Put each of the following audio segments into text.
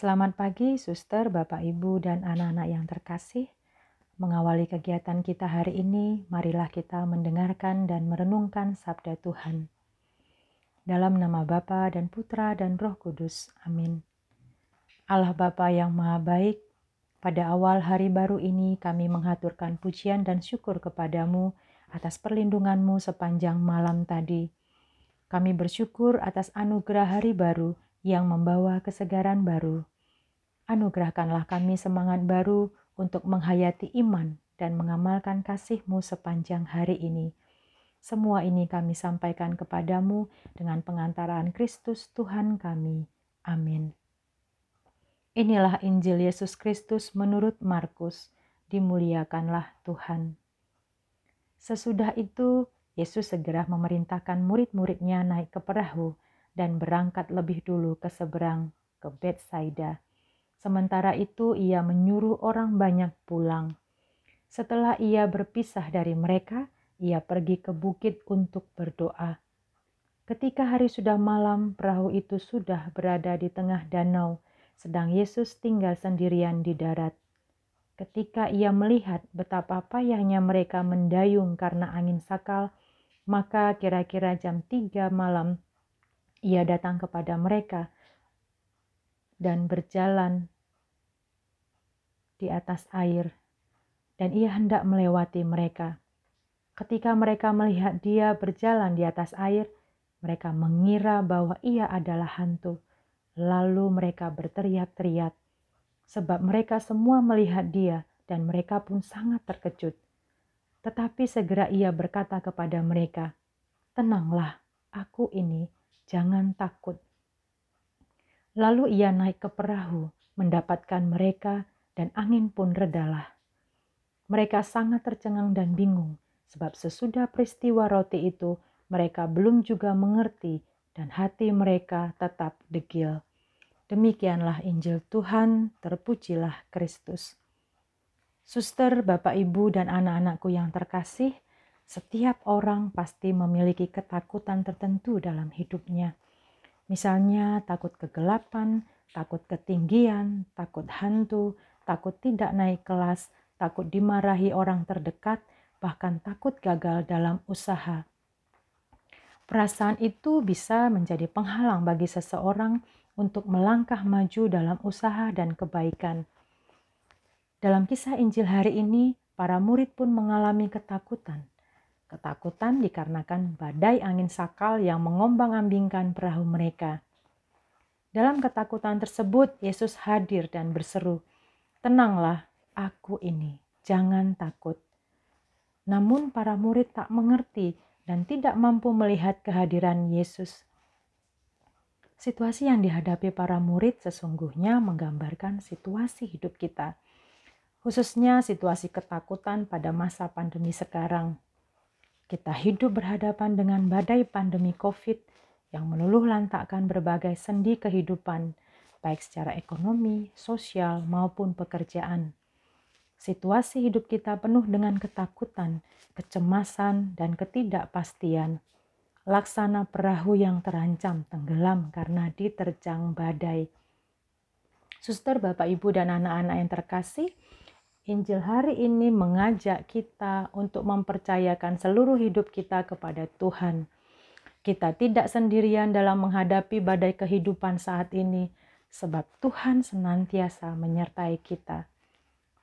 Selamat pagi, suster, bapak, ibu, dan anak-anak yang terkasih. Mengawali kegiatan kita hari ini, marilah kita mendengarkan dan merenungkan sabda Tuhan. Dalam nama Bapa dan Putra dan Roh Kudus. Amin. Allah Bapa yang Maha Baik, pada awal hari baru ini kami menghaturkan pujian dan syukur kepadamu atas perlindunganmu sepanjang malam tadi. Kami bersyukur atas anugerah hari baru yang membawa kesegaran baru. Anugerahkanlah kami semangat baru untuk menghayati iman dan mengamalkan kasih-Mu sepanjang hari ini. Semua ini kami sampaikan kepadamu dengan pengantaran Kristus Tuhan kami. Amin. Inilah Injil Yesus Kristus menurut Markus. Dimuliakanlah Tuhan. Sesudah itu, Yesus segera memerintahkan murid-muridnya naik ke perahu dan berangkat lebih dulu ke seberang, ke Bethsaida. Sementara itu ia menyuruh orang banyak pulang. Setelah ia berpisah dari mereka, ia pergi ke bukit untuk berdoa. Ketika hari sudah malam, perahu itu sudah berada di tengah danau, sedang Yesus tinggal sendirian di darat. Ketika ia melihat betapa payahnya mereka mendayung karena angin sakal, maka kira-kira jam tiga malam ia datang kepada mereka dan berjalan di atas air, dan ia hendak melewati mereka. Ketika mereka melihat dia berjalan di atas air, mereka mengira bahwa ia adalah hantu. Lalu mereka berteriak-teriak, sebab mereka semua melihat dia, dan mereka pun sangat terkejut. Tetapi segera ia berkata kepada mereka, "Tenanglah, aku ini." Jangan takut. Lalu ia naik ke perahu, mendapatkan mereka, dan angin pun redalah. Mereka sangat tercengang dan bingung, sebab sesudah peristiwa roti itu, mereka belum juga mengerti, dan hati mereka tetap degil. Demikianlah Injil Tuhan, terpujilah Kristus. Suster, Bapak, Ibu, dan anak-anakku yang terkasih, setiap orang pasti memiliki ketakutan tertentu dalam hidupnya. Misalnya takut kegelapan, takut ketinggian, takut hantu, takut tidak naik kelas, takut dimarahi orang terdekat, bahkan takut gagal dalam usaha. Perasaan itu bisa menjadi penghalang bagi seseorang untuk melangkah maju dalam usaha dan kebaikan. Dalam kisah Injil hari ini, para murid pun mengalami ketakutan Ketakutan dikarenakan badai angin sakal yang mengombang-ambingkan perahu mereka. Dalam ketakutan tersebut, Yesus hadir dan berseru, "Tenanglah, aku ini, jangan takut." Namun, para murid tak mengerti dan tidak mampu melihat kehadiran Yesus. Situasi yang dihadapi para murid sesungguhnya menggambarkan situasi hidup kita, khususnya situasi ketakutan pada masa pandemi sekarang. Kita hidup berhadapan dengan badai pandemi COVID yang meluluh lantakkan berbagai sendi kehidupan, baik secara ekonomi, sosial, maupun pekerjaan. Situasi hidup kita penuh dengan ketakutan, kecemasan, dan ketidakpastian. Laksana perahu yang terancam tenggelam karena diterjang badai. Suster, Bapak, Ibu, dan anak-anak yang terkasih, Injil hari ini mengajak kita untuk mempercayakan seluruh hidup kita kepada Tuhan. Kita tidak sendirian dalam menghadapi badai kehidupan saat ini, sebab Tuhan senantiasa menyertai kita.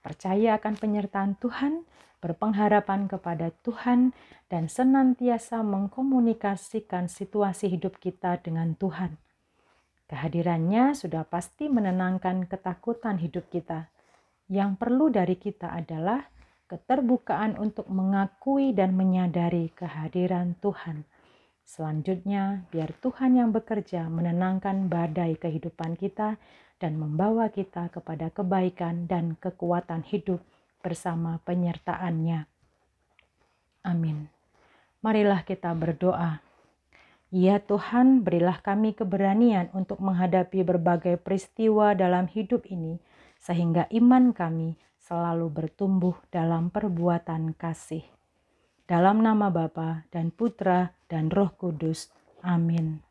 Percaya akan penyertaan Tuhan, berpengharapan kepada Tuhan, dan senantiasa mengkomunikasikan situasi hidup kita dengan Tuhan. Kehadirannya sudah pasti menenangkan ketakutan hidup kita yang perlu dari kita adalah keterbukaan untuk mengakui dan menyadari kehadiran Tuhan. Selanjutnya, biar Tuhan yang bekerja menenangkan badai kehidupan kita dan membawa kita kepada kebaikan dan kekuatan hidup bersama penyertaannya. Amin. Marilah kita berdoa. Ya Tuhan, berilah kami keberanian untuk menghadapi berbagai peristiwa dalam hidup ini sehingga iman kami selalu bertumbuh dalam perbuatan kasih. Dalam nama Bapa dan Putra dan Roh Kudus. Amin.